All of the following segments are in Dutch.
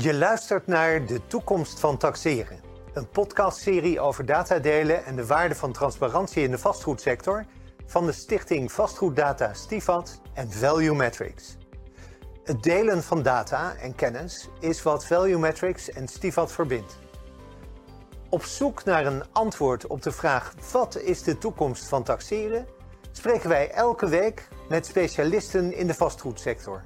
Je luistert naar De Toekomst van Taxeren, een podcastserie over datadelen en de waarde van transparantie in de vastgoedsector van de stichting Vastgoeddata Stifat en Value Metrics. Het delen van data en kennis is wat Value Metrics en Stifat verbindt. Op zoek naar een antwoord op de vraag wat is de toekomst van taxeren, spreken wij elke week met specialisten in de vastgoedsector.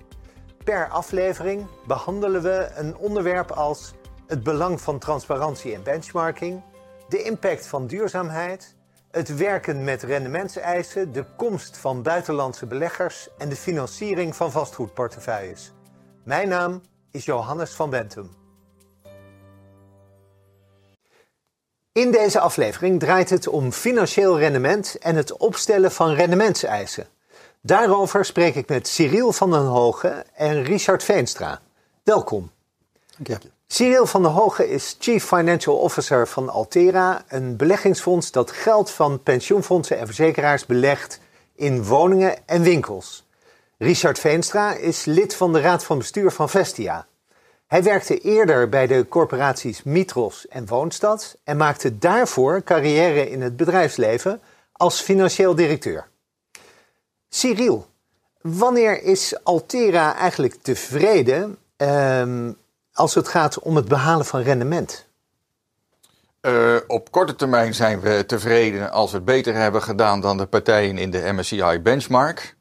Per aflevering behandelen we een onderwerp als het belang van transparantie en benchmarking, de impact van duurzaamheid, het werken met rendementseisen, de komst van buitenlandse beleggers en de financiering van vastgoedportefeuilles. Mijn naam is Johannes van Bentum. In deze aflevering draait het om financieel rendement en het opstellen van rendementseisen. Daarover spreek ik met Cyril van den Hogen en Richard Veenstra. Welkom. Dank je. Cyril van den Hogen is Chief Financial Officer van Altera, een beleggingsfonds dat geld van pensioenfondsen en verzekeraars belegt in woningen en winkels. Richard Veenstra is lid van de raad van bestuur van Vestia. Hij werkte eerder bij de corporaties Mitros en Woonstad en maakte daarvoor carrière in het bedrijfsleven als financieel directeur. Cyril, wanneer is Altera eigenlijk tevreden ehm, als het gaat om het behalen van rendement? Uh, op korte termijn zijn we tevreden als we het beter hebben gedaan dan de partijen in de MSCI benchmark.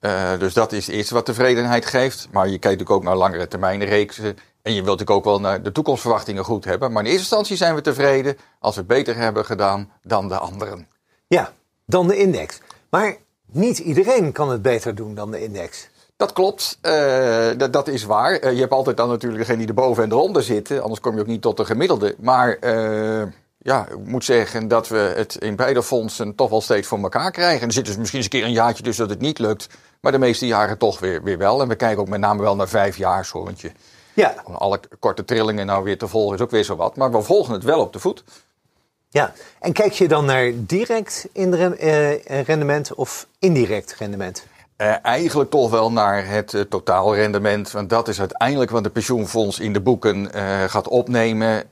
Uh, dus dat is iets wat tevredenheid geeft. Maar je kijkt natuurlijk ook naar langere termijn reeksen. En je wilt natuurlijk ook wel naar de toekomstverwachtingen goed hebben. Maar in eerste instantie zijn we tevreden als we het beter hebben gedaan dan de anderen. Ja, dan de index. Maar niet iedereen kan het beter doen dan de index. Dat klopt, uh, dat, is waar. Uh, je hebt altijd dan natuurlijk degene die erboven en eronder zitten, anders kom je ook niet tot de gemiddelde. Maar uh, ja, ik moet zeggen dat we het in beide fondsen toch wel steeds voor elkaar krijgen. En er zit dus misschien eens een keer een jaartje dus dat het niet lukt, maar de meeste jaren toch weer, weer wel. En we kijken ook met name wel naar vijf jaar, zo, want je, ja. alle korte trillingen nou weer te volgen is ook weer zo wat. Maar we volgen het wel op de voet. Ja, en kijk je dan naar direct rendement of indirect rendement? Uh, eigenlijk toch wel naar het uh, totaalrendement. Want dat is uiteindelijk wat de pensioenfonds in de boeken gaat opnemen.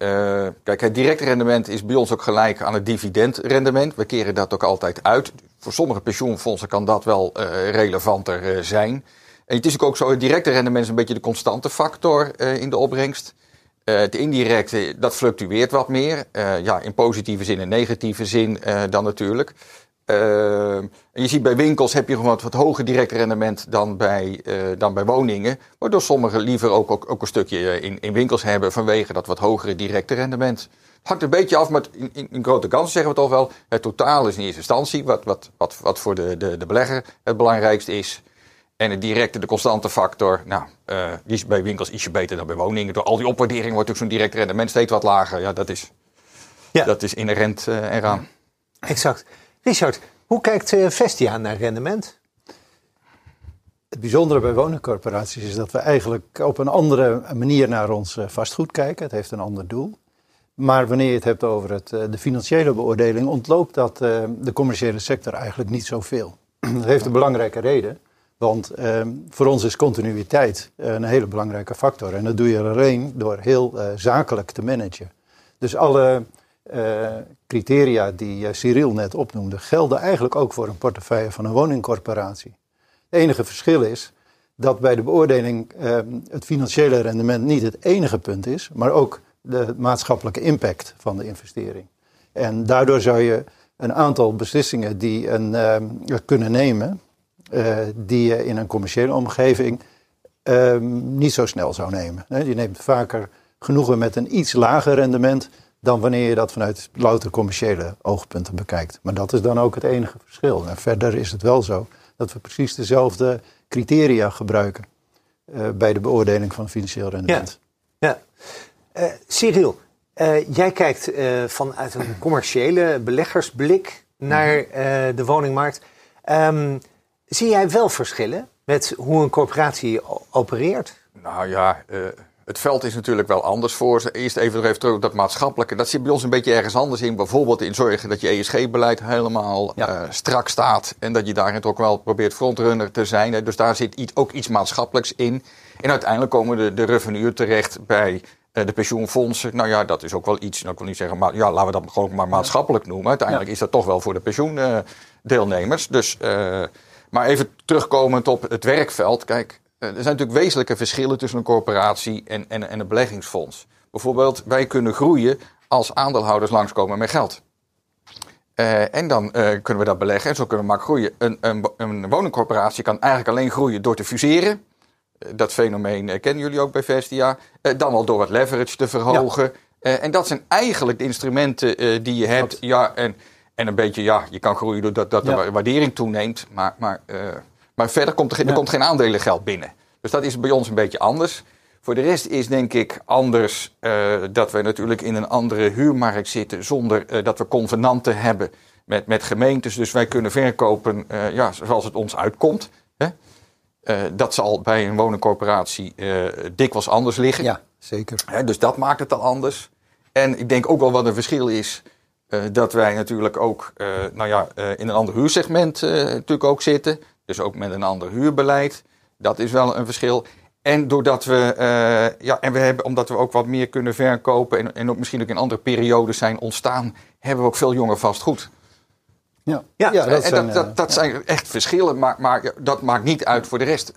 kijk, het direct rendement is bij ons ook gelijk aan het dividendrendement. We keren dat ook altijd uit. Voor sommige pensioenfondsen kan dat wel relevanter zijn. En het is ook zo, het directe rendement is een beetje de constante factor in de opbrengst. Het indirecte, dat fluctueert wat meer. ja, in positieve zin en negatieve zin dan natuurlijk. Je ziet bij winkels heb je gewoon wat, wat hoger direct rendement dan bij, dan bij woningen. Waardoor sommigen liever ook, ook, een stukje in, in winkels hebben vanwege dat wat hogere directe rendement. Hangt een beetje af, maar in, in, in, grote kansen zeggen we toch wel. Het totaal is in eerste instantie wat, wat, wat, wat voor de, de, de belegger het belangrijkste is. En het directe, de constante factor, nou, uh, die is bij winkels ietsje beter dan bij woningen. Door al die opwaardering wordt natuurlijk zo'n direct rendement steeds wat lager. Ja, dat is, ja. Dat is inherent eraan. Exact. Richard, hoe kijkt uh, Vestia naar rendement? Het bijzondere bij woningcorporaties is dat we eigenlijk op een andere manier naar ons vastgoed kijken. Het heeft een ander doel. Maar wanneer je het hebt over het, de financiële beoordeling, ontloopt dat de commerciële sector eigenlijk niet zoveel. dat heeft een belangrijke reden. Want voor ons is continuïteit een hele belangrijke factor. En dat doe je alleen door heel zakelijk te managen. Dus alle uh, criteria die Cyril net opnoemde, gelden eigenlijk ook voor een portefeuille van een woningcorporatie. Het enige verschil is dat bij de beoordeling uh, het financiële rendement niet het enige punt is, maar ook de maatschappelijke impact van de investering. En daardoor zou je een aantal beslissingen die een, kunnen nemen, die je in een commerciële omgeving niet zo snel zou nemen. Je neemt vaker genoegen met een iets lager rendement dan wanneer je dat vanuit louter commerciële oogpunten bekijkt. Maar dat is dan ook het enige verschil. En verder is het wel zo dat we precies dezelfde criteria gebruiken uh, bij de beoordeling van financieel rendement. Ja, ja. Uh, Cyril, uh, jij kijkt vanuit een commerciële beleggersblik naar de woningmarkt. Um, zie jij wel verschillen met hoe een corporatie opereert? Nou ja, het veld is natuurlijk wel anders voor ze. Eerst even nog even terug op dat maatschappelijke. Dat zit bij ons een beetje ergens anders in. Bijvoorbeeld in zorgen dat je ESG-beleid helemaal Ja. eh, strak staat. En dat je daarin ook wel probeert frontrunner te zijn. hè. Dus daar zit iets, ook iets maatschappelijks in. En uiteindelijk komen de, de revenue terecht bij eh, de pensioenfondsen. Nou ja, dat is ook wel iets. Nou, ik wil niet zeggen, maar ja, laten we dat gewoon maar maatschappelijk noemen. Uiteindelijk is dat toch wel voor de pensioendeelnemers. dus, eh, maar even terugkomend op het werkveld. Kijk, eh, er zijn natuurlijk wezenlijke verschillen tussen een corporatie en, en, en een beleggingsfonds. Bijvoorbeeld, wij kunnen groeien als aandeelhouders langskomen met geld. Eh, en dan eh, kunnen we dat beleggen en zo kunnen we maar groeien. Een, een, een woningcorporatie kan eigenlijk alleen groeien door te fuseren. Dat fenomeen kennen jullie ook bij Vestia. Dan wel door wat leverage te verhogen. En dat zijn eigenlijk de instrumenten die je hebt. Ja, en, en een beetje, ja, je kan groeien doordat dat de Ja. waardering toeneemt. Maar, maar, eh, maar verder komt er, geen- er Ja. komt geen aandelengeld binnen. Dus dat is bij ons een beetje anders. Voor de rest is denk ik anders eh, dat we natuurlijk in een andere huurmarkt zitten zonder eh, dat we convenanten hebben met, met gemeentes. Dus wij kunnen verkopen ja, zoals het ons uitkomt. Hè? Dat zal bij een woningcorporatie dikwijls anders liggen. Ja, zeker. Hè, dus dat maakt het al anders. En ik denk ook wel wat een verschil is. Eh, dat wij natuurlijk ook eh, nou ja, eh, in een ander huursegment natuurlijk ook zitten. Dus ook met een ander huurbeleid. Dat is wel een verschil. En doordat we, ja, en we hebben, omdat we ook wat meer kunnen verkopen. En, en ook misschien ook in andere periodes zijn ontstaan. hebben we ook veel jonger vastgoed. Ja, Ja, ja, en zijn, dat, dat, dat zijn echt verschillen. Maar, maar dat maakt niet uit voor de rest.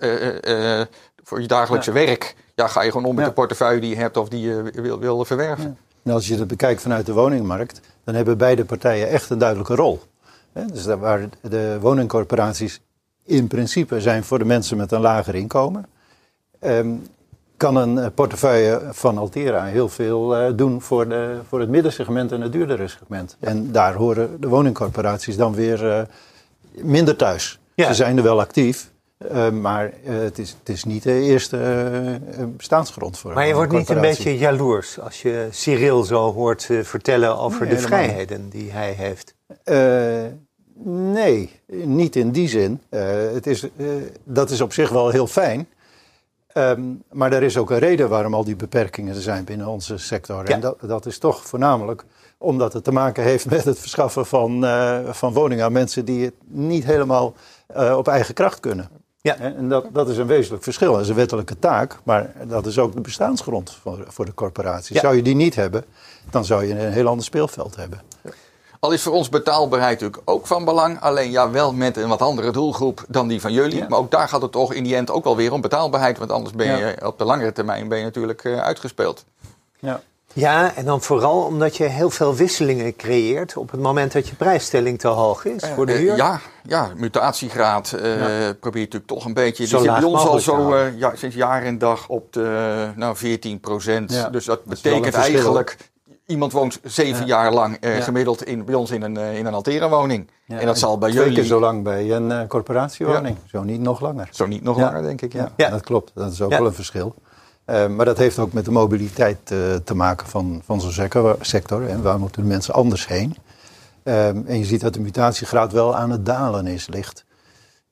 Voor je dagelijkse werk. Ja, ga je gewoon om met de portefeuille die je hebt of die je wil, wil verwerven. En als je dat bekijkt vanuit de woningmarkt, dan hebben beide partijen echt een duidelijke rol. Dus waar de woningcorporaties in principe zijn voor de mensen met een lager inkomen, ehm, kan een eh, portefeuille van Altera heel veel eh, doen voor, de, voor het middensegment en het duurdere segment. En daar horen de woningcorporaties dan weer eh, minder thuis. Ja. Ze zijn er wel actief, eh, maar eh, het, is, het is niet de eerste eh, eh, bestaansgrond voor Maar je wordt niet een beetje jaloers als je Cyril zo hoort vertellen over Nee, de helemaal vrijheden die hij heeft. Nee, niet in die zin. Het is, dat is op zich wel heel fijn. Ehm, maar er is ook een reden waarom al die beperkingen er zijn binnen onze sector. Ja. En dat, dat is toch voornamelijk omdat het te maken heeft met het verschaffen van, van woningen aan mensen die het niet helemaal op eigen kracht kunnen. Ja. En dat, dat is een wezenlijk verschil. Dat is een wettelijke taak, maar dat is ook de bestaansgrond voor, voor de corporatie. Ja. Zou je die niet hebben, dan zou je een heel ander speelveld hebben. Al is voor ons betaalbaarheid natuurlijk ook van belang. Alleen ja, wel met een wat andere doelgroep dan die van jullie. Ja. Maar ook daar gaat het toch in die end ook wel weer om betaalbaarheid. Want anders ben je Ja. op de langere termijn ben je natuurlijk eh, uitgespeeld. Ja. Ja, en dan vooral omdat je heel veel wisselingen creëert op het moment dat je prijsstelling te hoog is voor de Eh, huur. ja, ja, mutatiegraad eh, probeer je natuurlijk toch een beetje. Zo die zit bij ons al zo eh, ja, sinds jaar en dag op de nou, 14 procent. Ja, dus dat betekent eigenlijk... Iemand woont zeven Ja. jaar lang eh, Ja. gemiddeld in, bij ons in een, in een Altera-woning. Ja, en dat zal bij twee jullie keer zo lang bij een corporatiewoning. Zo niet nog langer. zo niet nog Ja. langer, denk ik. Ja. Ja, Ja. dat klopt. Dat is ook Ja. wel een verschil. Eh, maar dat heeft ook met de mobiliteit eh, te maken van, van zo'n sector. sector en waar moeten de mensen anders heen? Ehm, en je ziet dat de mutatiegraad wel aan het dalen is, ligt.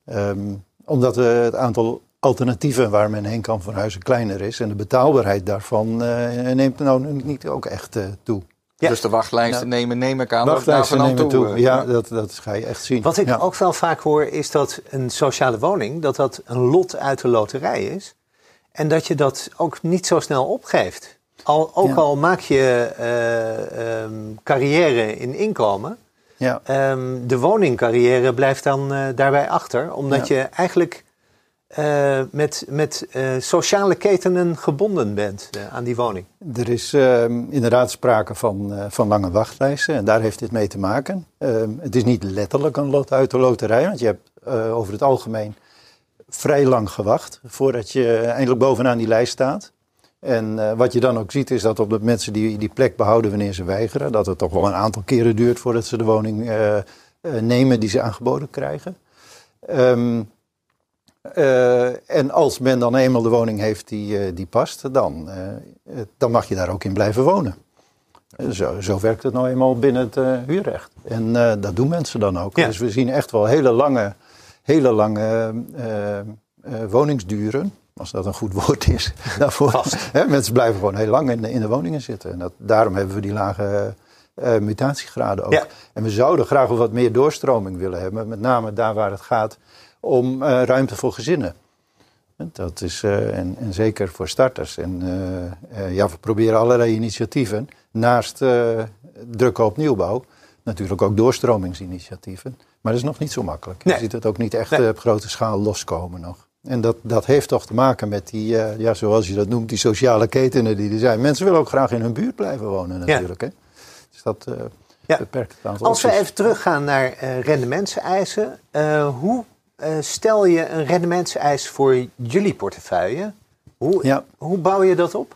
Ehm, omdat eh, het aantal alternatieven waar men heen kan verhuizen kleiner is. En de betaalbaarheid daarvan eh, neemt nou niet ook echt eh, toe. Ja. Dus de wachtlijsten nemen, neem ik aan. ook Wachtlijsten nemen toe. Ja, dat, dat ga je echt zien. Wat ik Ja. ook wel vaak hoor is dat een sociale woning, dat dat een lot uit de loterij is. En dat je dat ook niet zo snel opgeeft. Al, ook Ja. al maak je ehm, carrière in inkomen, Ja. ehm, de woningcarrière blijft dan eh, daarbij achter. Omdat Ja. je eigenlijk eh, met, met sociale ketenen gebonden bent aan die woning. Er is ehm, inderdaad sprake van, van lange wachtlijsten en daar heeft dit mee te maken. Het is niet letterlijk een lot uit de loterij, want je hebt over het algemeen vrij lang gewacht voordat je eindelijk bovenaan die lijst staat. En eh, wat je dan ook ziet is dat op de mensen die die plek behouden wanneer ze weigeren, dat het toch wel een aantal keren duurt voordat ze de woning eh, eh, nemen die ze aangeboden krijgen. Ehm, eh, en als men dan eenmaal de woning heeft die, die past, dan, dan mag je daar ook in blijven wonen. Zo, zo werkt het nou eenmaal binnen het huurrecht. En dat doen mensen dan ook. Ja. Dus we zien echt wel hele lange, hele lange eh, eh, woningsduren. Als dat een goed woord is. Daarvoor. Mensen blijven gewoon heel lang in de, in de woningen zitten. En dat, daarom hebben we die lage uh, mutatiegraden ook. Ja. En we zouden graag wel wat meer doorstroming willen hebben. Met name daar waar het gaat om uh, ruimte voor gezinnen. Dat is, uh, en, en, zeker voor starters. En ja, we proberen allerlei initiatieven. Naast drukken op nieuwbouw. Natuurlijk ook doorstromingsinitiatieven. Maar dat is nog niet zo makkelijk. Nee. Je ziet het ook niet echt nee. op grote schaal loskomen nog. En dat, dat heeft toch te maken met die, uh, ja, zoals je dat noemt, die sociale ketenen die er zijn. Mensen willen ook graag in hun buurt blijven wonen natuurlijk. Ja. Hè? Dus dat uh, ja. beperkt het aantal Als we even teruggaan naar uh, rendementseisen. hoe stel je een rendementseis voor jullie portefeuille? Hoe, ja. hoe bouw je dat op?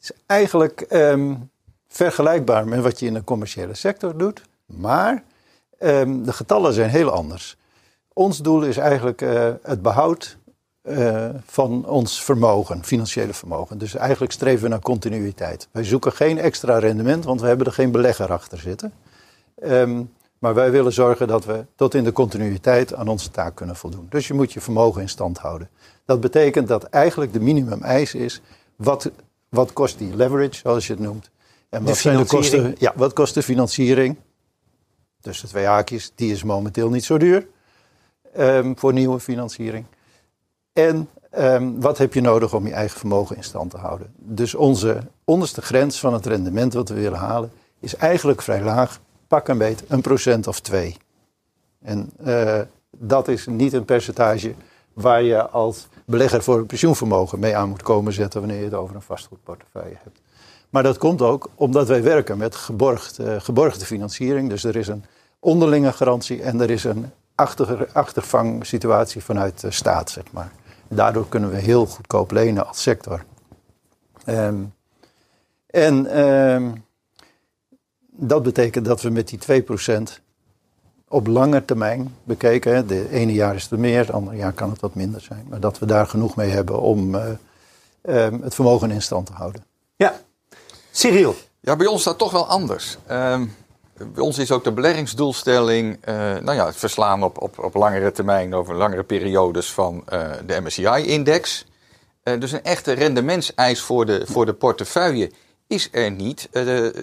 Het is eigenlijk um, vergelijkbaar met wat je in de commerciële sector doet. Maar um, de getallen zijn heel anders. Ons doel is eigenlijk uh, het behoud uh, van ons vermogen, financiële vermogen. Dus eigenlijk streven we naar continuïteit. Wij zoeken geen extra rendement, want we hebben er geen belegger achter zitten. Um, maar wij willen zorgen dat we tot in de continuïteit aan onze taak kunnen voldoen. Dus je moet je vermogen in stand houden. Dat betekent dat eigenlijk de minimum eis is, wat, wat kost die leverage, zoals je het noemt? En wat, de zijn de kosten, ja, wat kost de financiering? Tussen twee haakjes, die is momenteel niet zo duur um, voor nieuwe financiering. En um, wat heb je nodig om je eigen vermogen in stand te houden? Dus onze onderste grens van het rendement wat we willen halen is eigenlijk vrij laag. Pak een beet, een procent of twee. En uh, dat is niet een percentage waar je als belegger voor een pensioenvermogen mee aan moet komen zetten wanneer je het over een vastgoedportefeuille hebt. Maar dat komt ook omdat wij werken met geborgd, uh, geborgde financiering. Dus er is een onderlinge garantie en er is een achter, achtervangsituatie vanuit de staat, zeg maar. Daardoor kunnen we heel goedkoop lenen als sector. Um, en um, dat betekent dat we met die 2% op lange termijn bekeken, de ene jaar is het meer, het andere jaar kan het wat minder zijn, maar dat we daar genoeg mee hebben om uh, um, het vermogen in stand te houden. Ja, Cyril. Ja, bij ons staat toch wel anders. Um, bij ons is ook de beleggingsdoelstelling uh, nou ja, het verslaan op, op, op langere termijn, over langere periodes van uh, de MSCI-index. Uh, dus een echte rendementseis voor de, voor de portefeuille is er niet.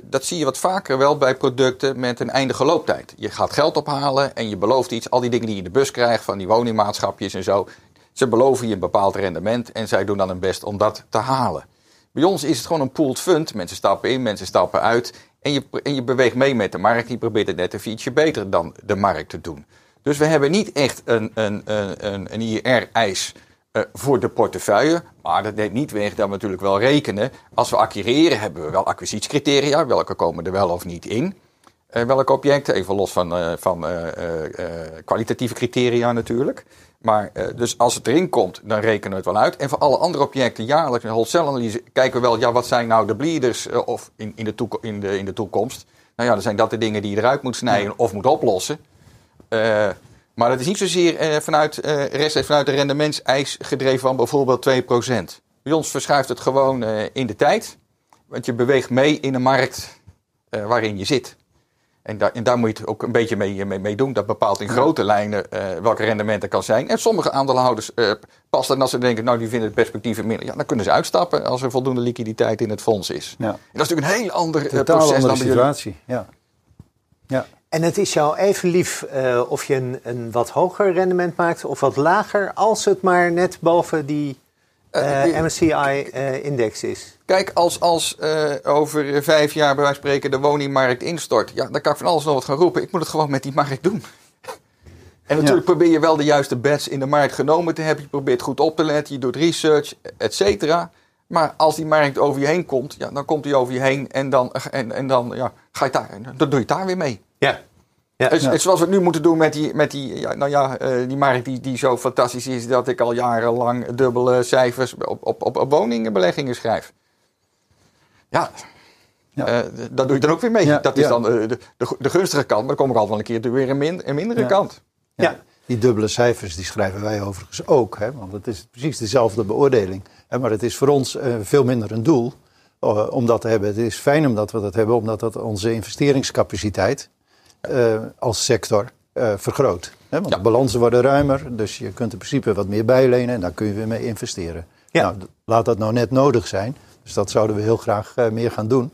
dat zie je wat vaker wel bij producten met een eindige looptijd. Je gaat geld ophalen en je belooft iets. Al die dingen die je in de bus krijgt van die woningmaatschapjes en zo. Ze beloven je een bepaald rendement en zij doen dan hun best om dat te halen. Bij ons is het gewoon een pooled fund. Mensen stappen in, mensen stappen uit. En je, en je beweegt mee met de markt. Je probeert het net even ietsje beter dan de markt te doen. Dus we hebben niet echt een, een, een, een IR-eis uh, voor de portefeuille. Maar dat neemt niet weg dat we natuurlijk wel rekenen. Als we acquireren hebben we wel acquisitiecriteria. Welke komen er wel of niet in? Uh, welke objecten? Even los van, uh, van kwalitatieve criteria natuurlijk. Maar uh, dus als het erin komt, dan rekenen we het wel uit. En voor alle andere objecten, jaarlijks een wholesale-analyse, kijken we wel, ja, wat zijn nou de bleeders uh, of in, in, de in, de, in de toekomst? Nou ja, dan zijn dat de dingen die je eruit moet snijden of moet oplossen. Uh, maar dat is niet zozeer vanuit, rest vanuit de rendementseis gedreven van bijvoorbeeld 2%. Bij ons verschuift het gewoon in de tijd. Want je beweegt mee in een markt waarin je zit. En daar, en daar moet je het ook een beetje mee, mee, mee doen. Dat bepaalt in grote lijnen uh, welke rendementen kan zijn. En sommige aandeelhouders uh, passen en als ze denken, nou die vinden het perspectief minder. Ja, dan kunnen ze uitstappen als er voldoende liquiditeit in het fonds is. Ja. En dat is natuurlijk een heel ander uh, Totaal proces andere dan situatie. Ja. ja. En het is jou even lief uh, of je een, een, wat hoger rendement maakt of wat lager, als het maar net boven die uh, MSCI-index is. Kijk, als, als uh, over vijf jaar bij wijze van spreken de woningmarkt instort, ja, dan kan ik van alles nog wat gaan roepen. Ik moet het gewoon met die markt doen. en natuurlijk ja. probeer je wel de juiste bets in de markt genomen te hebben. Je probeert goed op te letten, je doet research, et cetera. Maar als die markt over je heen komt, ja, dan komt die over je heen en dan, en, en dan, ja, ga je daar, dan doe je daar weer mee. Ja. Ja. Zoals we het nu moeten doen met die, met die, ja, nou ja, uh, die markt die, die zo fantastisch is dat ik al jarenlang dubbele cijfers op, op, op, op woningbeleggingen schrijf. Ja, ja. Uh, dat doe je dan ook weer mee. Ja, dat is ja. dan uh, de, de, de, gunstige kant, maar dan kom ik altijd wel een keer weer een, min, een mindere kant. Ja. Die dubbele cijfers die schrijven wij overigens ook, hè, want het is precies dezelfde beoordeling. Hè, maar het is voor ons uh, veel minder een doel om dat te hebben. Het is fijn omdat we dat hebben, omdat dat onze investeringscapaciteit als sector vergroot. Hè, want de balansen worden ruimer, dus je kunt in principe wat meer bijlenen en daar kun je weer mee investeren. Ja. Nou, laat dat nou net nodig zijn. Dus dat zouden we heel graag eh, meer gaan doen.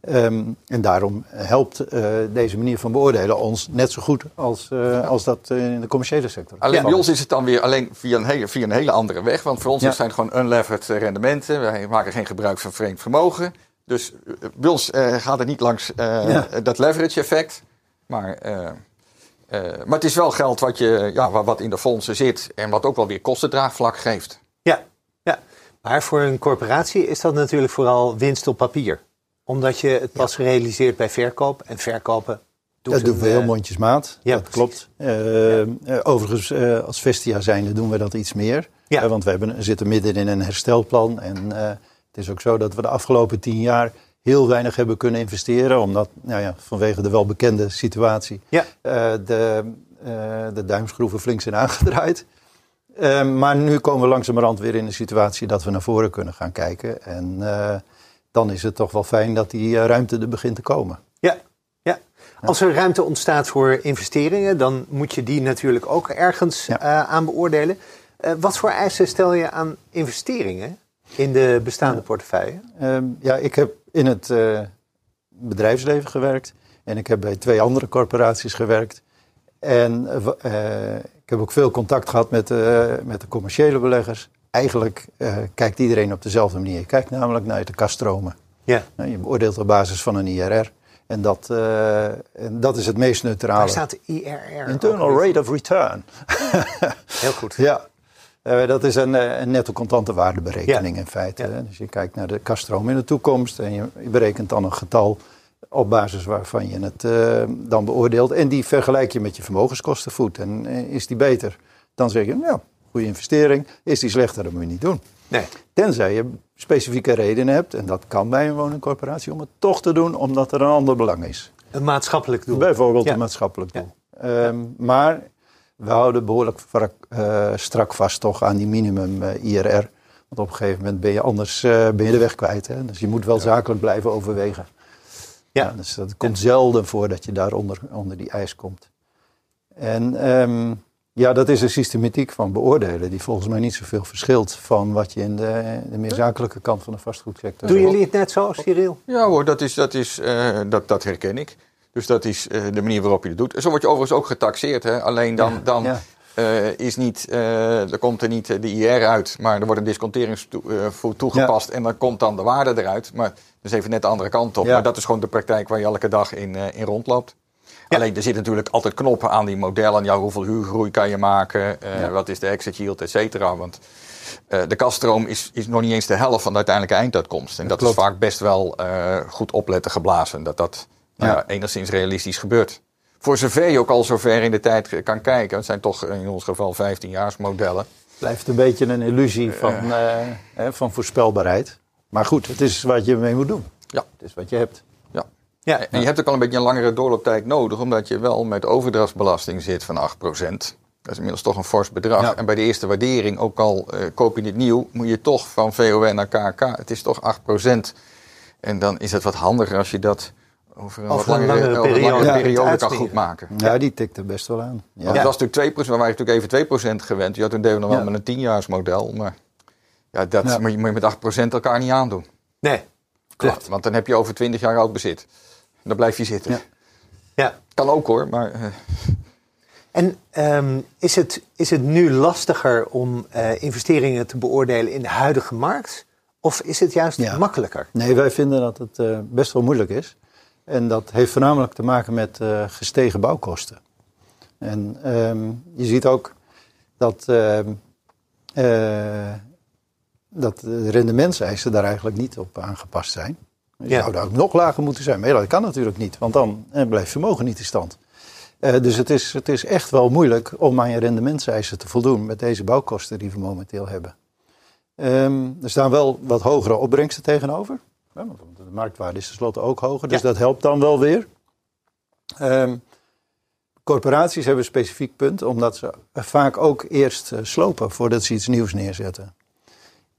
Ehm, en daarom helpt eh, deze manier van beoordelen ons net zo goed als, eh, als dat eh, in de commerciële sector. Alleen Ja. bij ons is het dan weer alleen via een hele, via een hele andere weg. Want voor ons Ja. zijn het gewoon unlevered eh, rendementen. Wij maken geen gebruik van vreemd vermogen. Dus eh, bij ons eh, gaat het niet langs eh, dat leverage effect. Maar, eh, eh, maar het is wel geld wat, je, ja, wat- in de fondsen zit. En wat ook wel weer kostendraagvlak geeft. Ja, ja. Maar voor een corporatie is dat natuurlijk vooral winst op papier. Omdat je het pas realiseert bij verkoop. En verkopen doet Dat doen we heel eh, mondjesmaat. ja, dat precies. klopt. Overigens, eh, als Vestia zijnde doen we dat iets meer. Ja. Want we hebben, zitten midden in een herstelplan. En eh, het is ook zo dat we de afgelopen tien jaar heel weinig hebben kunnen investeren. Omdat, nou ja, vanwege de welbekende situatie, Ja. eh, de, eh, de duimschroeven flink zijn aangedraaid. Eh, maar nu komen we langzamerhand weer in een situatie dat we naar voren kunnen gaan kijken. En dan is het toch wel fijn dat die ruimte er begint te komen. Ja, ja. Als er ruimte ontstaat voor investeringen, dan moet je die natuurlijk ook ergens Ja. aan beoordelen. Wat voor eisen stel je aan investeringen in de bestaande portefeuille? Ehm, ja, ik heb in het eh, bedrijfsleven gewerkt en ik heb bij twee andere corporaties gewerkt. En eh, eh, ik heb ook veel contact gehad met, met de commerciële beleggers. Eigenlijk kijkt iedereen op dezelfde manier. Je kijkt namelijk naar de kaststromen. Ja. Nou, Je beoordeelt op basis van een IRR. En dat, en dat is het meest neutrale. Waar staat de IRR? Internal Rate of Return. Heel goed. Ja, dat is een, eh, een netto contante waardeberekening in feite. Ja. Dus je kijkt naar de kaststroom in de toekomst en je, berekent dan een getal op basis waarvan je het eh, dan beoordeelt. En die vergelijk je met je vermogenskostenvoet. En eh, is die beter? Dan zeg je, ja, goede investering. Is die slechter, dan moet je niet doen. Nee. Tenzij je specifieke redenen hebt, en dat kan bij een woningcorporatie, om het toch te doen omdat er een ander belang is. Een maatschappelijk doel. Bijvoorbeeld Ja. een maatschappelijk Ja. doel. Ehm, maar we houden behoorlijk vrak- eh, strak vast toch aan die minimum eh, IRR. Want op een gegeven moment ben je anders eh, ben je de weg kwijt. Hè? Dus je moet wel zakelijk blijven overwegen. Ja. Ja, dus dat komt zelden voor dat je daaronder onder die eis komt. En ehm, ja, dat is een systematiek van beoordelen die volgens mij niet zoveel verschilt van wat je in de, de meer zakelijke kant van de vastgoedsector Doen jullie het net zo, Cyril? Ja hoor, dat, is, dat, is, eh, dat, dat herken ik. Dus dat is eh, de manier waarop je het doet. Zo word je overigens ook getaxeerd. Hè? Alleen dan, Ja, dan ja. eh, is niet, eh, er komt er niet de IR uit, maar er wordt een disconteringsvoet toegepast en dan komt dan de waarde eruit. Maar dat is even net de andere kant op. Maar dat is gewoon de praktijk waar je elke dag in, in rondloopt. Alleen er zitten natuurlijk altijd knoppen aan die modellen. Ja, hoeveel huurgroei kan je maken? Wat is de exit yield, et cetera. Want de kaststroom is, is nog niet eens de helft van de uiteindelijke einduitkomst. En dat, is vaak best wel eh, goed opletten geblazen. Dat dat nou Ja. ja, enigszins realistisch gebeurt. Voor zover je ook al zover in de tijd kan kijken. Het zijn toch in ons geval 15 modellen. blijft een beetje een illusie van, eh, hè, van voorspelbaarheid. Maar goed, het is wat je mee moet doen. Ja. Het is wat je hebt. Ja. Ja. En je hebt ook al een beetje een langere doorlooptijd nodig, omdat je wel met overdrachtsbelasting zit van 8%. Dat is inmiddels toch een fors bedrag. Ja. En bij de eerste waardering, ook al eh, koop je dit nieuw, moet je toch van VON naar KK. Het is toch 8%. En dan is het wat handiger als je dat over een, een langere, langere over een periode langere kunt periode kan goed maken. Ja, die tikt er best wel aan. Ja. Want het was natuurlijk 2%, we waren natuurlijk even 2% gewend. Ja, toen deden we nog wel Ja. met een 10-jaarsmodel. Maar ja, dat Ja. Moet, je, moet je met 8% elkaar niet aandoen. Nee. Klopt. Want dan heb je over 20 jaar oud bezit. Dan blijf je zitten. Ja. Ja. Kan ook hoor, maar eh, En ehm, is, het, is het nu lastiger om eh, investeringen te beoordelen in de huidige markt? Of is het juist Ja. makkelijker? Nee, wij vinden dat het eh, best wel moeilijk is. En dat heeft voornamelijk te maken met eh, gestegen bouwkosten. En ehm, je ziet ook dat, ehm, eh, dat de rendementseisen daar eigenlijk niet op aangepast zijn. Je Ja. zou daar ook nog lager moeten zijn. Maar ja, dat kan natuurlijk niet, want dan eh, blijft vermogen niet in stand. Dus het is, het is echt wel moeilijk om aan je rendementseisen te voldoen met deze bouwkosten die we momenteel hebben. Ehm, er staan wel wat hogere opbrengsten tegenover. Want de marktwaarde is tenslotte ook hoger, dus Ja. dat helpt dan wel weer. Ehm, corporaties hebben een specifiek punt, omdat ze vaak ook eerst eh, slopen voordat ze iets nieuws neerzetten.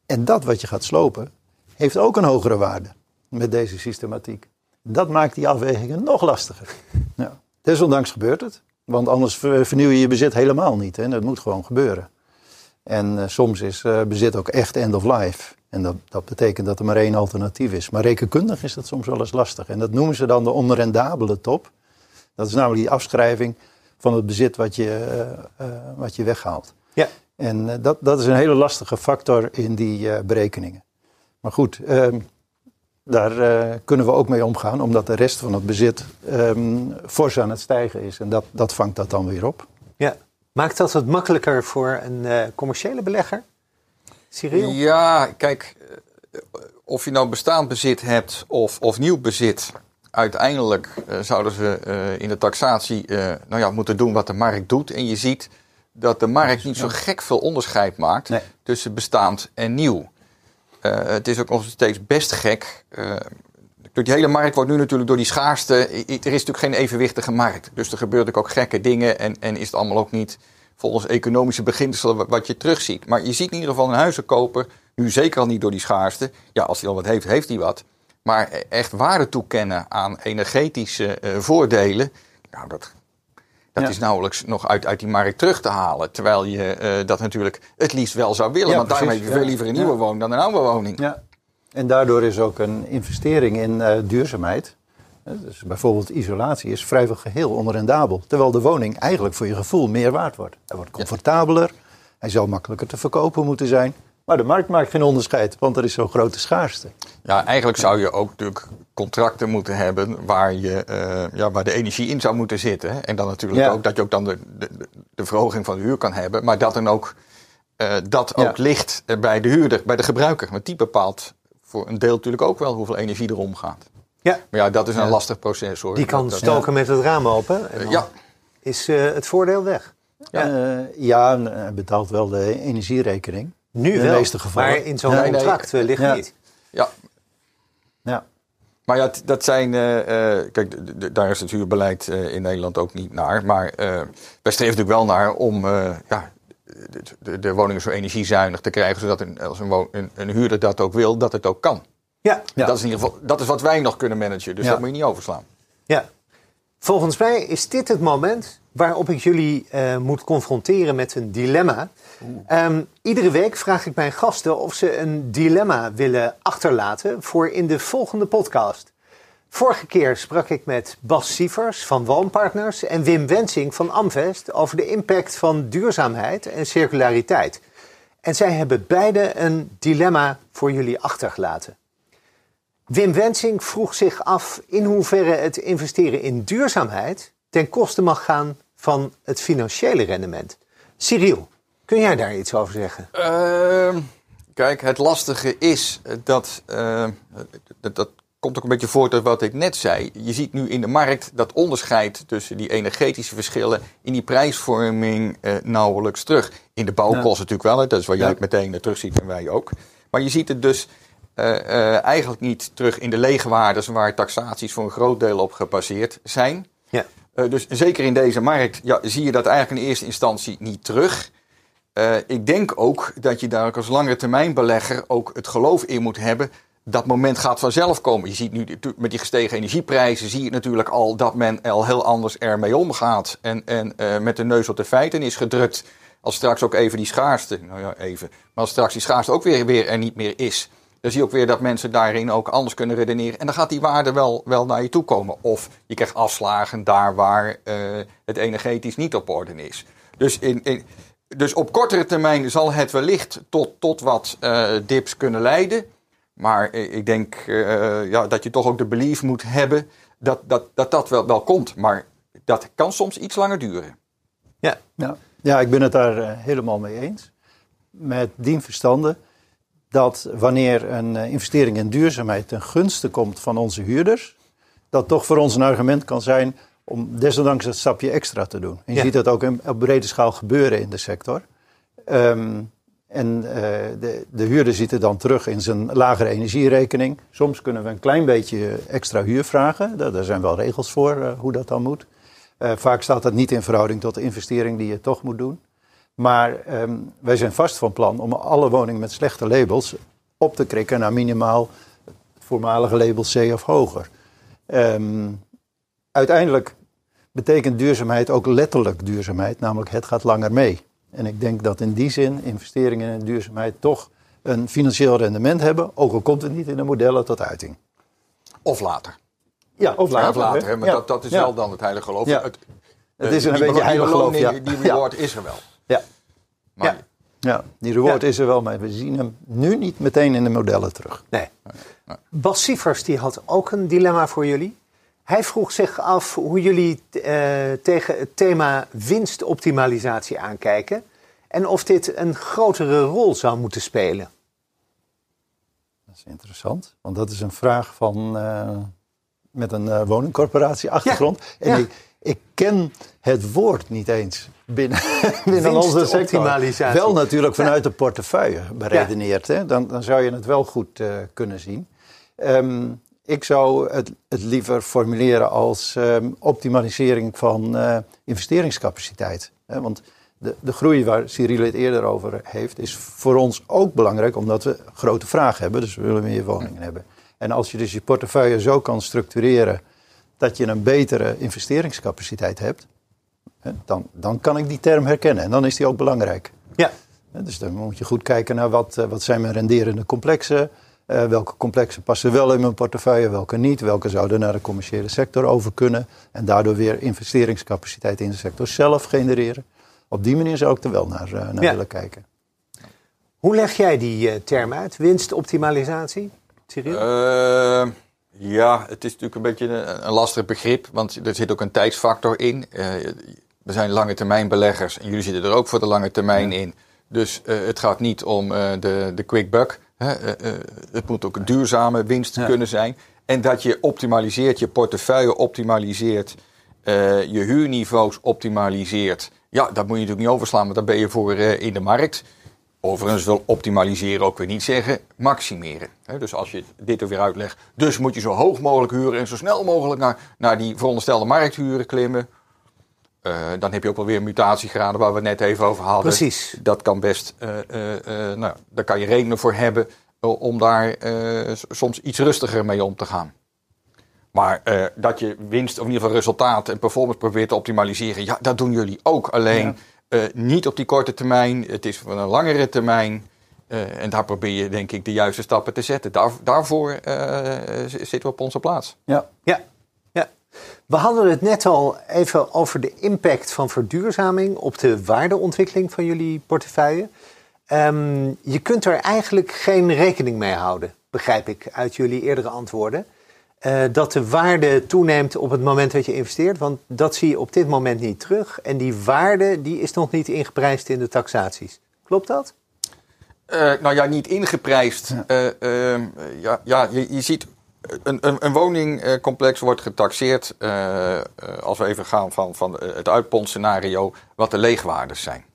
En dat wat je gaat slopen, heeft ook een hogere waarde met deze systematiek. Dat maakt die afwegingen nog lastiger. Ja. Desondanks gebeurt het, want anders ver- vernieuw je je bezit helemaal niet. Hè? Dat moet gewoon gebeuren. En uh, soms is uh, bezit ook echt end of life. En dat, dat, betekent dat er maar één alternatief is. Maar rekenkundig is dat soms wel eens lastig. En dat noemen ze dan de onrendabele top. Dat is namelijk die afschrijving van het bezit wat je, uh, wat je weghaalt. Ja. En dat, dat is een hele lastige factor in die berekeningen. Maar goed, ehm, daar kunnen we ook mee omgaan, omdat de rest van het bezit um, fors aan het stijgen is. En dat, dat vangt dat dan weer op. Ja. Maakt dat het makkelijker voor een commerciële belegger? Cyril? Ja, kijk, of je nou bestaand bezit hebt of, of nieuw bezit. Uiteindelijk uh, zouden ze in de taxatie nou ja, moeten doen wat de markt doet. En je ziet dat de markt niet zo gek veel onderscheid maakt nee. tussen bestaand en nieuw. Het is ook nog steeds best gek. Uh, die hele markt wordt nu natuurlijk door die schaarste. Er is natuurlijk geen evenwichtige markt. Dus er gebeuren ook gekke dingen. En, en is het allemaal ook niet volgens economische beginselen wat je terugziet. Maar je ziet in ieder geval een huizenkoper. Nu zeker al niet door die schaarste. Ja, als hij al wat heeft, heeft hij wat. Maar echt waarde toekennen aan energetische uh, voordelen. Nou, dat, dat is nauwelijks nog uit, uit die markt terug te halen. Terwijl je uh, dat natuurlijk het liefst wel zou willen. Ja, want precies, daarmee heb je veel liever een nieuwe woning dan een oude woning. Ja. En daardoor is ook een investering in uh, duurzaamheid. Dus bijvoorbeeld isolatie is vrijwel geheel onrendabel. Terwijl de woning eigenlijk voor je gevoel meer waard wordt. Hij wordt comfortabeler. Hij zou makkelijker te verkopen moeten zijn. Maar de markt maakt geen onderscheid, want er is zo'n grote schaarste. Ja, eigenlijk zou je ook natuurlijk contracten moeten hebben waar, je, uh, ja, waar de energie in zou moeten zitten. En dan natuurlijk ja. ook dat je ook dan de, de, de, verhoging van de huur kan hebben. Maar dat dan ook, uh, dat ook ja. ligt bij de huurder, bij de gebruiker. Want die bepaalt voor een deel natuurlijk ook wel hoeveel energie er omgaat. Ja. Maar ja, dat is een lastig proces hoor. Die kan dat, stoken met het raam open. En ja. Is uh, het voordeel weg? Ja, ja hij betaalt wel de energierekening. Nu in de wel, meeste gevallen. maar in zo'n nee, contract nee, ligt ja. niet. Ja. Ja. Maar ja, dat zijn. Uh, uh, kijk, daar is het huurbeleid uh, in Nederland ook niet naar. Maar wij streven natuurlijk wel naar om ja, de, de, de, woningen zo energiezuinig te krijgen. Zodat een, als een, een, een, huurder dat ook wil, dat het ook kan. Ja. ja. Dat is in ieder geval dat is wat wij nog kunnen managen. Dus ja. dat moet je niet overslaan. Ja. Volgens mij is dit het moment waarop ik jullie uh, moet confronteren met een dilemma. Um, iedere week vraag ik mijn gasten of ze een dilemma willen achterlaten voor in de volgende podcast. Vorige keer sprak ik met Bas Sievers van Woonpartners en Wim Wensing van Amvest over de impact van duurzaamheid en circulariteit. En zij hebben beide een dilemma voor jullie achtergelaten. Wim Wensing vroeg zich af in hoeverre het investeren in duurzaamheid ten koste mag gaan van het financiële rendement. Cyril, kun jij daar iets over zeggen? Uh, kijk, het lastige is dat, uh, dat, dat komt ook een beetje voort uit wat ik net zei. Je ziet nu in de markt dat onderscheid tussen die energetische verschillen in die prijsvorming uh, nauwelijks terug. In de bouwkosten ja. natuurlijk wel, hè, dat is waar jij ja. het meteen terug ziet en wij ook. Maar je ziet het dus uh, uh, eigenlijk niet terug in de leegwaardes waar taxaties voor een groot deel op gebaseerd zijn. Ja. Uh, dus zeker in deze markt ja, zie je dat eigenlijk in eerste instantie niet terug. Ik denk ook dat je daar ook als lange termijn belegger ook het geloof in moet hebben. Dat moment gaat vanzelf komen. Je ziet nu met die gestegen energieprijzen, zie je natuurlijk al dat men al heel anders ermee omgaat. En, en met de neus op de feiten is gedrukt. Als straks ook even die schaarste, nou ja even, maar als straks die schaarste ook weer, weer er niet meer is. Dan zie je ook weer dat mensen daarin ook anders kunnen redeneren. En dan gaat die waarde wel, wel naar je toe komen. Of je krijgt afslagen daar waar uh, het energetisch niet op orde is. Dus, in, in, dus op kortere termijn zal het wellicht tot, tot wat uh, dips kunnen leiden. Maar ik denk uh, ja, dat je toch ook de belief moet hebben dat dat, dat, dat wel, wel komt. Maar dat kan soms iets langer duren. Ja, ja. ja ik ben het daar helemaal mee eens. Met dien verstande dat wanneer een investering in duurzaamheid ten gunste komt van onze huurders, dat toch voor ons een argument kan zijn om desondanks dat stapje extra te doen. En je ja. ziet dat ook in, op brede schaal gebeuren in de sector. Um, en uh, de, de huurder ziet het dan terug in zijn lagere energierekening. Soms kunnen we een klein beetje extra huur vragen. Daar, daar zijn wel regels voor uh, hoe dat dan moet. Uh, vaak staat dat niet in verhouding tot de investering die je toch moet doen. Maar um, wij zijn vast van plan om alle woningen met slechte labels op te krikken naar minimaal het voormalige label C of hoger. Um, uiteindelijk betekent duurzaamheid ook letterlijk duurzaamheid, namelijk het gaat langer mee. En ik denk dat in die zin investeringen in duurzaamheid toch een financieel rendement hebben, ook al komt het niet in de modellen tot uiting. Of later. Ja, of later. Of later hè, maar Ja. dat, dat is Ja. wel dan het heilige geloof. Het, Het eh, is een die beetje belo- heilig geloof. Die reward is er wel. Ja. Maar Ja. Ja, die reward is er wel, maar we zien hem nu niet meteen in de modellen terug. Nee. Bas Sievers die had ook een dilemma voor jullie. Hij vroeg zich af hoe jullie eh, tegen het thema winstoptimalisatie aankijken. En of dit een grotere rol zou moeten spelen. Dat is interessant, want dat is een vraag van, eh, met een eh, woningcorporatie-achtergrond. En ja. Ik, ik ken het woord niet eens binnen, binnen onze sector. Wel natuurlijk vanuit de portefeuille beredeneerd. Hè? Dan, dan zou je het wel goed eh, kunnen zien. Ehm, ik zou het, het liever formuleren als ehm, optimalisering van eh, investeringscapaciteit. Hè? Want de, de groei waar Cyril het eerder over heeft, is voor ons ook belangrijk omdat we grote vraag hebben. Dus we willen meer woningen hebben. En als je dus je portefeuille zo kan structureren dat je een betere investeringscapaciteit hebt, dan, dan kan ik die term herkennen. En dan is die ook belangrijk. Ja, Hè, Dus dan moet je goed kijken naar wat, eh, wat zijn mijn renderende complexen. eh welke complexen passen wel in mijn portefeuille, welke niet. Welke zouden naar de commerciële sector over kunnen. En daardoor weer investeringscapaciteit in de sector zelf genereren. Op die manier zou ik er wel naar, eh, naar Ja. willen kijken. hoe leg jij die eh, term uit? Winstoptimalisatie? Cyril? Eh, ja, het is natuurlijk een beetje een, een lastig begrip, want er zit ook een tijdsfactor in. Eh, we zijn lange termijn beleggers en jullie zitten er ook voor de lange termijn in. Dus eh, het gaat niet om eh, de, de quick buck. Hè? Eh, eh, het moet ook een duurzame winst Ja. kunnen zijn. En dat je optimaliseert, je portefeuille optimaliseert, eh, je huurniveaus optimaliseert. Ja, dat moet je natuurlijk niet overslaan, want dan ben je voor eh, in de markt. Overigens wil optimaliseren ook weer niet zeggen maximeren. Dus als je dit er weer uitlegt, dus moet je zo hoog mogelijk huren en zo snel mogelijk naar, naar die veronderstelde markthuren klimmen. Eh, dan heb je ook wel weer mutatiegraden waar we het net even over hadden. Precies. Dat kan best, eh, eh, nou, daar kan je redenen voor hebben om daar soms iets rustiger mee om te gaan. Maar dat je winst, of in ieder geval resultaat en performance probeert te optimaliseren, ja, dat doen jullie ook. Alleen eh, niet op die korte termijn, het is voor een langere termijn. Eh, en daar probeer je, denk ik, de juiste stappen te zetten. Daar, daarvoor eh, zitten we op onze plaats. Ja, Ja, ja. We hadden het net al even over de impact van verduurzaming op de waardeontwikkeling van jullie portefeuille. Ehm, je kunt er eigenlijk geen rekening mee houden, begrijp ik uit jullie eerdere antwoorden. Eh, dat de waarde toeneemt op het moment dat je investeert, want dat zie je op dit moment niet terug. En die waarde die is nog niet ingeprijsd in de taxaties. Klopt dat? Eh, nou ja, niet ingeprijsd. Eh, ehm, ja, ja, je, je ziet, een, een, een woningcomplex wordt getaxeerd, eh, eh, als we even gaan van, van het uitpondscenario, wat de leegwaardes zijn.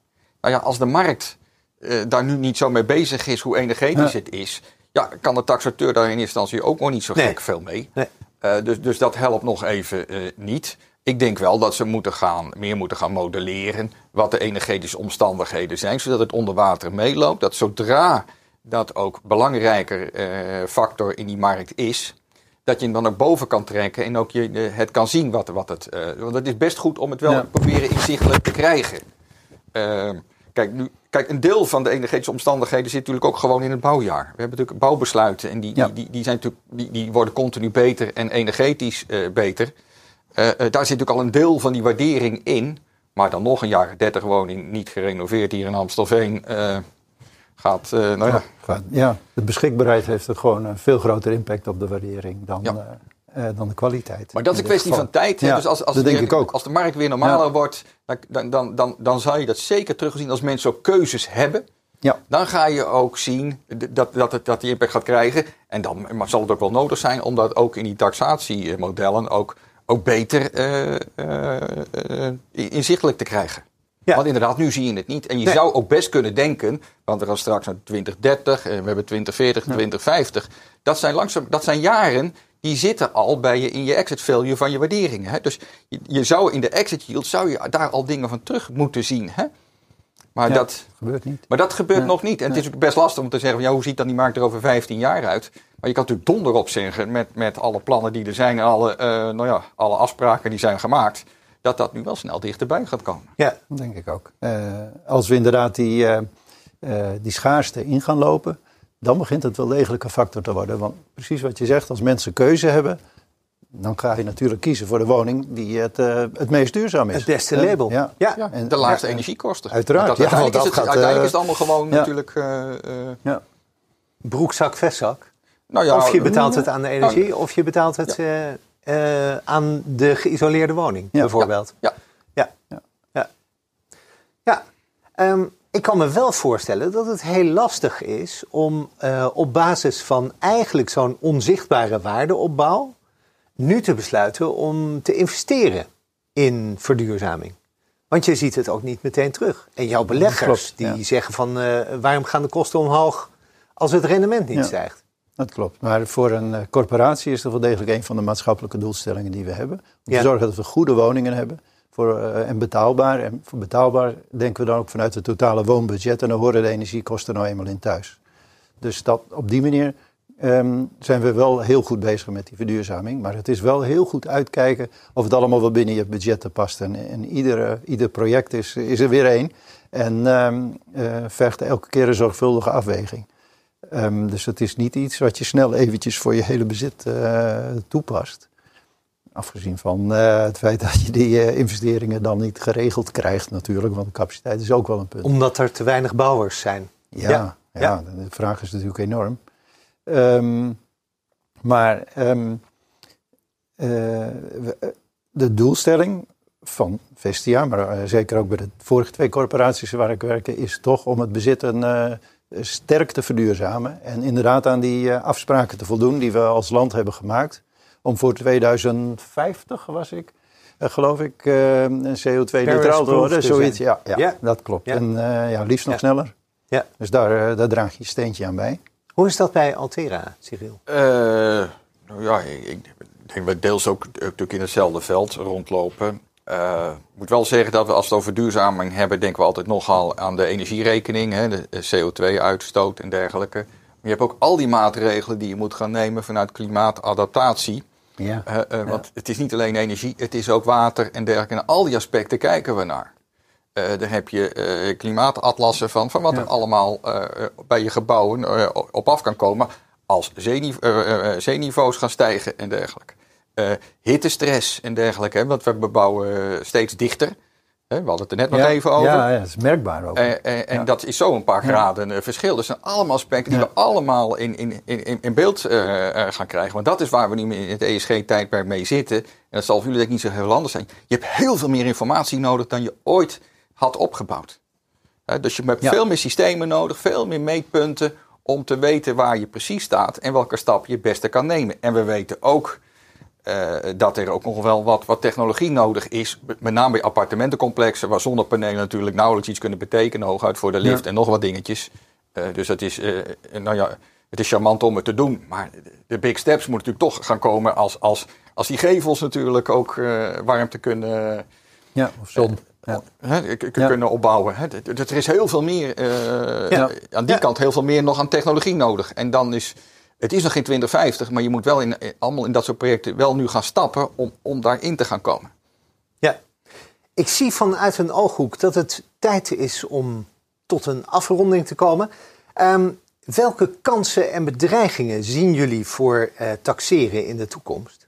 Nou ja, als de markt eh, daar nu niet zo mee bezig is, hoe energetisch Ja. het is, ja, kan de taxateur daar in eerste instantie ook nog niet zo Nee. gek veel mee. Nee. Eh, dus, dus dat helpt nog even eh, niet. Ik denk wel dat ze moeten gaan, meer moeten gaan modelleren wat de energetische omstandigheden zijn, zodat het onder water meeloopt. Dat zodra dat ook belangrijker eh, factor in die markt is, dat je hem dan ook boven kan trekken en ook je, het kan zien wat, wat het. eh, want het is best goed om het wel Ja. proberen inzichtelijk te krijgen. Kijk, nu, kijk, een deel van de energetische omstandigheden zit natuurlijk ook gewoon in het bouwjaar. We hebben natuurlijk bouwbesluiten en die, Ja. die, die, die, zijn natuurlijk, die, die worden continu beter en energetisch eh, beter. Eh, eh, daar zit natuurlijk al een deel van die waardering in. Maar dan nog een jaren 30 woning niet gerenoveerd hier in Amstelveen. gaat, nou ja, ja, de beschikbaarheid heeft er gewoon een veel grotere impact op de waardering dan, Ja. Eh, dan de kwaliteit. Maar dat is een kwestie van tijd. Ja, dus als, als, dat weer- denk ik ook. als de markt weer normaler Ja. wordt, dan, dan, dan, dan zal je dat zeker terugzien als mensen ook keuzes hebben. Ja. Dan ga je ook zien dat, dat, het, dat die impact gaat krijgen. En dan maar zal het ook wel nodig zijn om dat ook in die taxatiemodellen ook, ook beter eh, eh, inzichtelijk te krijgen. Ja. Want inderdaad, nu zie je het niet. En je Nee. zou ook best kunnen denken, want we gaan straks naar 2030 en we hebben 2040, 2050. Dat zijn, langzaam, dat zijn jaren die zitten al bij je in je exit value van je waarderingen. Hè? Dus je, je zou in de exit yield zou je daar al dingen van terug moeten zien. Hè? Maar, Ja, dat, gebeurt niet. maar dat gebeurt nog niet. En het is ook best lastig om te zeggen, van, ja, hoe ziet dan die markt er over 15 jaar uit? Maar je kan natuurlijk donder op zeggen met, met alle plannen die er zijn en alle, eh, nou ja, alle afspraken die zijn gemaakt. dat dat nu wel snel dichterbij gaat komen. Ja, dat denk ik ook. Uh, als we inderdaad die, uh, die schaarste in gaan lopen, dan begint het wel degelijk een factor te worden. Want precies wat je zegt, als mensen keuze hebben, dan ga je natuurlijk kiezen voor de woning die het, uh, het meest duurzaam is. Het beste label. Ja. ja. En de laagste ja. energiekosten. Uiteraard. Dat, uiteindelijk, ja, is, het, gaat, uiteindelijk is het allemaal gewoon natuurlijk... Uh, uh, ja. Broekzak, vestzak. Nou ja, of je betaalt het aan de energie, nou, of je betaalt het aan de geïsoleerde woning, bijvoorbeeld. Ja. Ja. ja. ja. ja. Um, ik kan me wel voorstellen dat het heel lastig is om op basis van eigenlijk zo'n onzichtbare waardeopbouw nu te besluiten om te investeren in verduurzaming. Want je ziet het ook niet meteen terug. En jouw beleggers klopt, die zeggen van uh, waarom gaan de kosten omhoog als het rendement niet ja, stijgt? Dat klopt. Maar voor een uh, corporatie is dat wel degelijk een van de maatschappelijke doelstellingen die we hebben. Om te zorgen dat we goede woningen hebben voor, uh, en betaalbaar. En voor betaalbaar denken we dan ook vanuit het totale woonbudget. En dan horen de energiekosten nou eenmaal in thuis. Dus dat, op die manier um, zijn we wel heel goed bezig met die verduurzaming. Maar het is wel heel goed uitkijken of het allemaal wel binnen je budgetten past. En, en ieder, ieder project is, is er weer één. En um, uh, vergt elke keer een zorgvuldige afweging. Um, dus het is niet iets wat je snel eventjes voor je hele bezit uh, toepast. Afgezien van uh, het feit dat je die uh, investeringen dan niet geregeld krijgt natuurlijk, want de capaciteit is ook wel een punt. Omdat er te weinig bouwers zijn. Ja, ja. ja. ja. de vraag is natuurlijk enorm. Um, maar um, uh, de doelstelling van Vestia, maar zeker ook bij de vorige twee corporaties waar ik werk, is toch om het bezit een, sterk te verduurzamen. En inderdaad aan die afspraken te voldoen die we als land hebben gemaakt. Om voor 2050, was ik, geloof ik, CO2-neutraal te worden. Zoiets, ja, ja, ja, dat klopt. Ja. En ja, liefst nog ja. sneller. Ja. Dus daar, daar draag je je steentje aan bij. Hoe is dat bij Altera, Cyril? Uh, nou ja, ik, ik denk we deels ook natuurlijk in hetzelfde veld rondlopen. Uh, ik moet wel zeggen dat we als we het over duurzaming hebben, denken we altijd nogal aan de energierekening, hè, de CO2-uitstoot en dergelijke. Maar je hebt ook al die maatregelen die je moet gaan nemen vanuit klimaatadaptatie. Ja, uh, uh, want ja. het is niet alleen energie, het is ook water en dergelijke. En al die aspecten kijken we naar. Uh, daar heb je uh, klimaatatlassen van, van wat ja. er allemaal bij je gebouwen op af kan komen als zeeniveau, zeeniveaus gaan stijgen en dergelijke. hittestress en dergelijke, hè, want we bebouwen steeds dichter. Hè, we hadden het er net nog ja, even over. Ja, ja, dat is merkbaar ook. en ja. dat is zo een paar graden verschil. Dus dat zijn allemaal aspecten die we allemaal in, in, in, in beeld gaan krijgen. Want dat is waar we nu in het ESG-tijdperk mee zitten. En dat zal voor jullie denk ik niet zo heel anders zijn. Je hebt heel veel meer informatie nodig dan je ooit had opgebouwd. dus je hebt veel meer systemen nodig, veel meer meetpunten om te weten waar je precies staat en welke stap je het beste kan nemen. En we weten ook uh, dat er ook nog wel wat, wat technologie nodig is, met name bij appartementencomplexen, waar zonnepanelen natuurlijk nauwelijks iets kunnen betekenen, hooguit voor de lift ja. en nog wat dingetjes. Uh, dus het is, uh, nou ja, het is charmant om het te doen, maar de big steps moeten natuurlijk toch gaan komen als, als, als die gevels natuurlijk ook warmte kunnen... Ja, of zon ja. He, kunnen ja. opbouwen. He, er is heel veel meer, aan die kant heel veel meer nog aan technologie nodig. En dan is, het is nog geen 2050, maar je moet wel in, allemaal in dat soort projecten wel nu gaan stappen om, om daarin te gaan komen. Ja, ik zie vanuit een ooghoek dat het tijd is om tot een afronding te komen. Um, welke kansen en bedreigingen zien jullie voor uh, taxeren in de toekomst?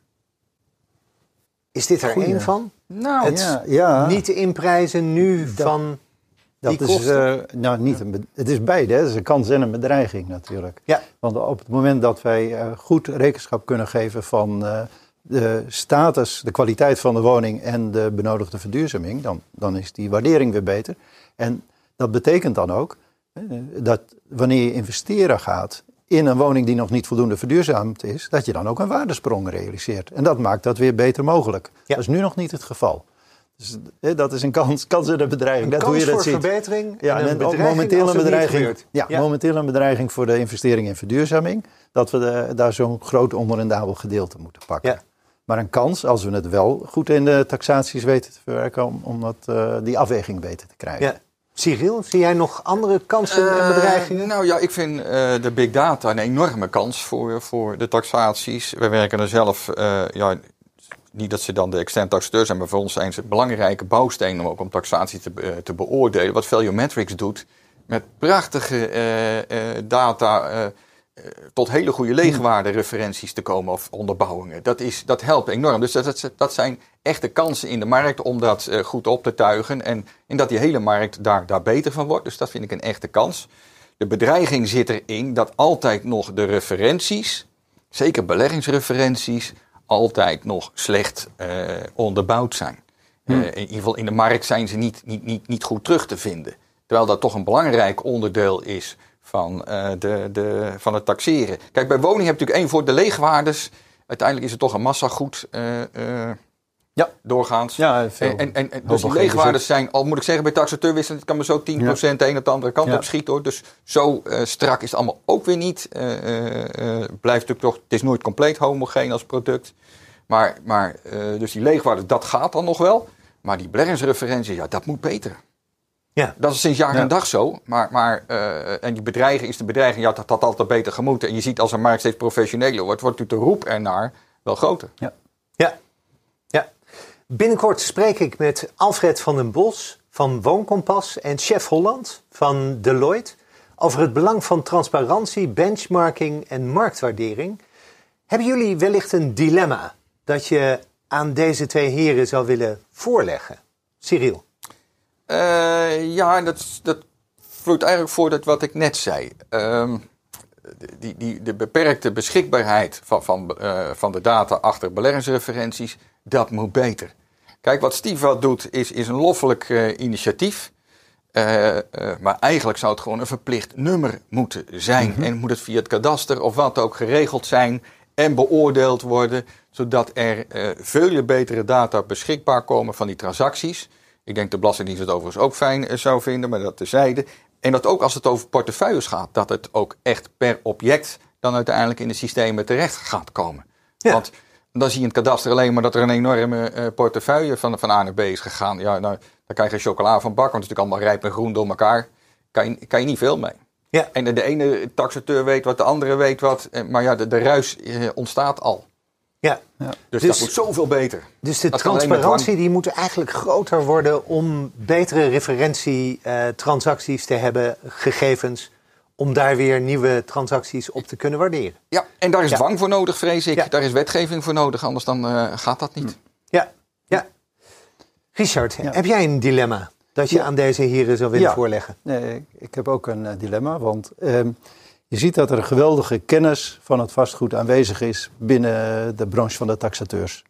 Is dit er één van? Nou, het ja, ja. niet inprijzen nu dat, van dat is, uh, nou, niet een, het is beide. Hè. Het is een kans en een bedreiging natuurlijk. Ja. Want op het moment dat wij uh, goed rekenschap kunnen geven van uh, de status, de kwaliteit van de woning en de benodigde verduurzaming, dan, dan is die waardering weer beter. En dat betekent dan ook dat wanneer je investeren gaat in een woning die nog niet voldoende verduurzaamd is, dat je dan ook een waardesprong realiseert. En dat maakt dat weer beter mogelijk. Ja. Dat is nu nog niet het geval. Dus dat is een kans, kans en een bedreiging. Een dat kans hoe je dat voor ziet. verbetering ja, en een bedreiging momenteel een bedreiging. Ja, ja, momenteel een bedreiging voor de investering in verduurzaming. Dat we de, daar zo'n groot onrendabel gedeelte moeten pakken. Ja. Maar een kans, als we het wel goed in de taxaties weten te verwerken, om, om dat, uh, die afweging beter te krijgen. Ja. Cyril, zie jij nog andere kansen uh, en bedreigingen? Nou ja, ik vind uh, de big data een enorme kans voor, voor de taxaties. We werken er zelf uh, ja, niet dat ze dan de externe taxateur zijn, maar voor ons zijn ze belangrijke bouwstenen om ook om taxatie te, be- te beoordelen. Wat Valuemetrics doet met prachtige eh, eh, data eh, eh, tot hele goede leegwaardereferenties te komen of onderbouwingen. Dat, is, dat helpt enorm. Dus dat, dat, zijn echte kansen in de markt om dat eh, goed op te tuigen en, en dat die hele markt daar, daar beter van wordt. Dus dat vind ik een echte kans. De bedreiging zit erin dat altijd nog de referenties, zeker beleggingsreferenties, altijd nog slecht eh, onderbouwd zijn. Eh, in ieder geval in de markt zijn ze niet, niet, niet, niet goed terug te vinden. Terwijl dat toch een belangrijk onderdeel is van, eh, de, de, van het taxeren. Kijk, bij woning heb je natuurlijk één voor de leegwaardes. Uiteindelijk is het toch een massagoed eh, Ja. doorgaans. Ja, veel En, en, en, dus die leegwaardes zijn, al moet ik zeggen, bij taxateurwisseling, het kan maar zo 10% de een op de andere kant Ja. op schieten hoor. Dus zo eh, strak is het allemaal ook weer niet. Eh, eh, blijft natuurlijk toch, het is nooit compleet homogeen als product. Maar, maar dus die leegwaardes, dat gaat dan nog wel. Maar die beleggingsreferenties, ja, dat moet beter. Ja. Dat is sinds jaar Ja. en dag zo. Maar, maar, en die bedreiging is de bedreiging, ja, dat had altijd beter gemoeten. En je ziet als een markt steeds professioneler wordt, wordt natuurlijk de roep ernaar wel groter. Ja, ja. Binnenkort spreek ik met Alfred van den Bos van Woonkompas en Chef Holland van Deloitte over het belang van transparantie, benchmarking en marktwaardering. Hebben jullie wellicht een dilemma dat je aan deze twee heren zou willen voorleggen? Cyril. Eh, ja, dat, dat vloeit eigenlijk voort uit wat ik net zei. Ehm, die, die, de beperkte beschikbaarheid van, van, eh, van de data achter beleggingsreferenties, dat moet beter. Kijk, wat Stivat doet is, is een loffelijk eh, initiatief. Eh, eh, maar eigenlijk zou het gewoon een verplicht nummer moeten zijn. En moet het via het kadaster of wat ook geregeld zijn en beoordeeld worden, zodat er veel betere data beschikbaar komen van die transacties. Ik denk de Belastingdienst het overigens ook fijn zou vinden, maar dat tezijde. En dat ook als het over portefeuilles gaat, dat het ook echt per object dan uiteindelijk in de systemen terecht gaat komen. Ja. Want dan zie je in het kadaster alleen maar dat er een enorme eh, portefeuille van, van A naar B is gegaan. Ja, nou, daar kan je geen chocola van bakken, want het is natuurlijk allemaal rijp en groen door elkaar. Kan je, kan je niet veel mee. Ja. En de, de ene taxateur weet wat, de andere weet wat. eh, Maar ja, de, de ruis eh, ontstaat al. Ja. Dus, Dus- dat moet zoveel beter. Dus de Dat transparantie die moet eigenlijk groter worden om betere referentietransacties te hebben, gegevens, om daar weer nieuwe transacties op te kunnen waarderen. Ja, en daar is Ja. dwang voor nodig, vrees ik. Ja. Daar is wetgeving voor nodig, anders dan eh, gaat dat niet. Ja, ja. Richard, Ja. heb jij een dilemma dat je Ja. aan deze heren zou willen Ja. voorleggen? Nee, ik- ik heb ook een eh, dilemma, want ehm, je ziet dat er een geweldige kennis van het vastgoed aanwezig is binnen de branche van de taxateurs.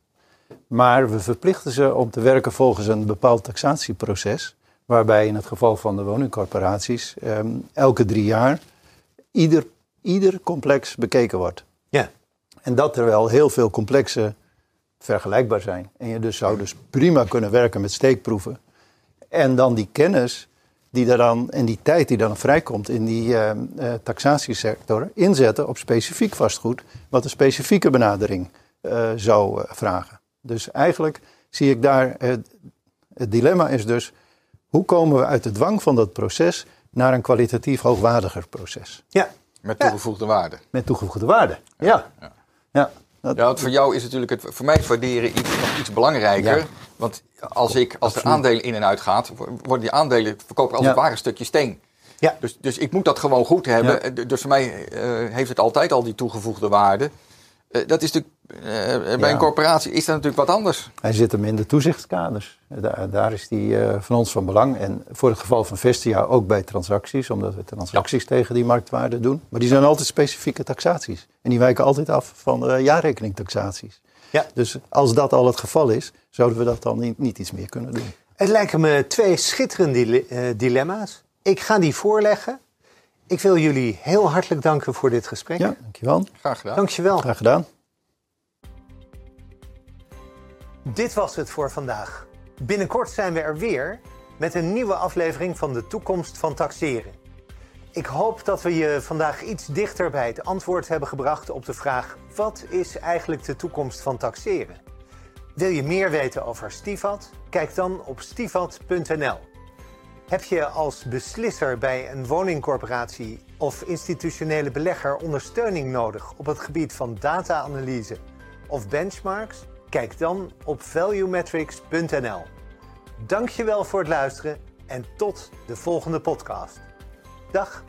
Maar we verplichten ze om te werken volgens een bepaald taxatieproces, waarbij in het geval van de woningcorporaties ehm, elke drie jaar ieder, ieder complex bekeken wordt. Ja, En dat terwijl heel veel complexen vergelijkbaar zijn. En je dus zou dus prima kunnen werken met steekproeven. En dan die kennis die er dan, en die tijd die dan vrijkomt in die eh, eh, taxatiesector inzetten op specifiek vastgoed, wat een specifieke benadering eh, zou eh, vragen. Dus eigenlijk zie ik daar, het dilemma is dus, hoe komen we uit de dwang van dat proces naar een kwalitatief hoogwaardiger proces? ja, Met toegevoegde waarde. Met toegevoegde waarde. Ja. Ja. ja. dat- Ja, want voor jou is natuurlijk het, voor mij is waarderen iets, nog iets belangrijker. Ja. Want als ik, als er Absoluut. aandelen in en uit gaat, worden die aandelen verkopen als Ja. het ware een stukje steen. ja. Dus, dus ik moet dat gewoon goed hebben. Ja. Eh, Dus voor mij eh, heeft het altijd al die toegevoegde waarde. Eh, dat is natuurlijk, eh, bij Ja. een corporatie is dat natuurlijk wat anders. Hij zit hem in de toezichtskaders. Daar, daar is die eh, van ons van belang. En voor het geval van Vestia ook bij transacties, omdat we transacties tegen die marktwaarde doen. Maar die zijn altijd specifieke taxaties. En die wijken altijd af van de jaarrekeningtaxaties. Ja. Dus als dat al het geval is, zouden we dat dan niet, niet iets meer kunnen doen. Het lijken me twee schitterende dile- eh, dilemma's. Ik ga die voorleggen. Ik wil jullie heel hartelijk danken voor dit gesprek. Ja, dankjewel. Graag gedaan. Dankjewel. Graag gedaan. Dit was het voor vandaag. Binnenkort zijn we er weer met een nieuwe aflevering van de toekomst van taxeren. Ik hoop dat we je vandaag iets dichter bij het antwoord hebben gebracht op de vraag: wat is eigenlijk de toekomst van taxeren? Wil je meer weten over Stivat? Kijk dan op stivat.nl. Heb je als beslisser bij een woningcorporatie of institutionele belegger ondersteuning nodig op het gebied van data-analyse of benchmarks? Kijk dan op valuemetrics.nl. Dankjewel voor het luisteren en tot de volgende podcast. Dag.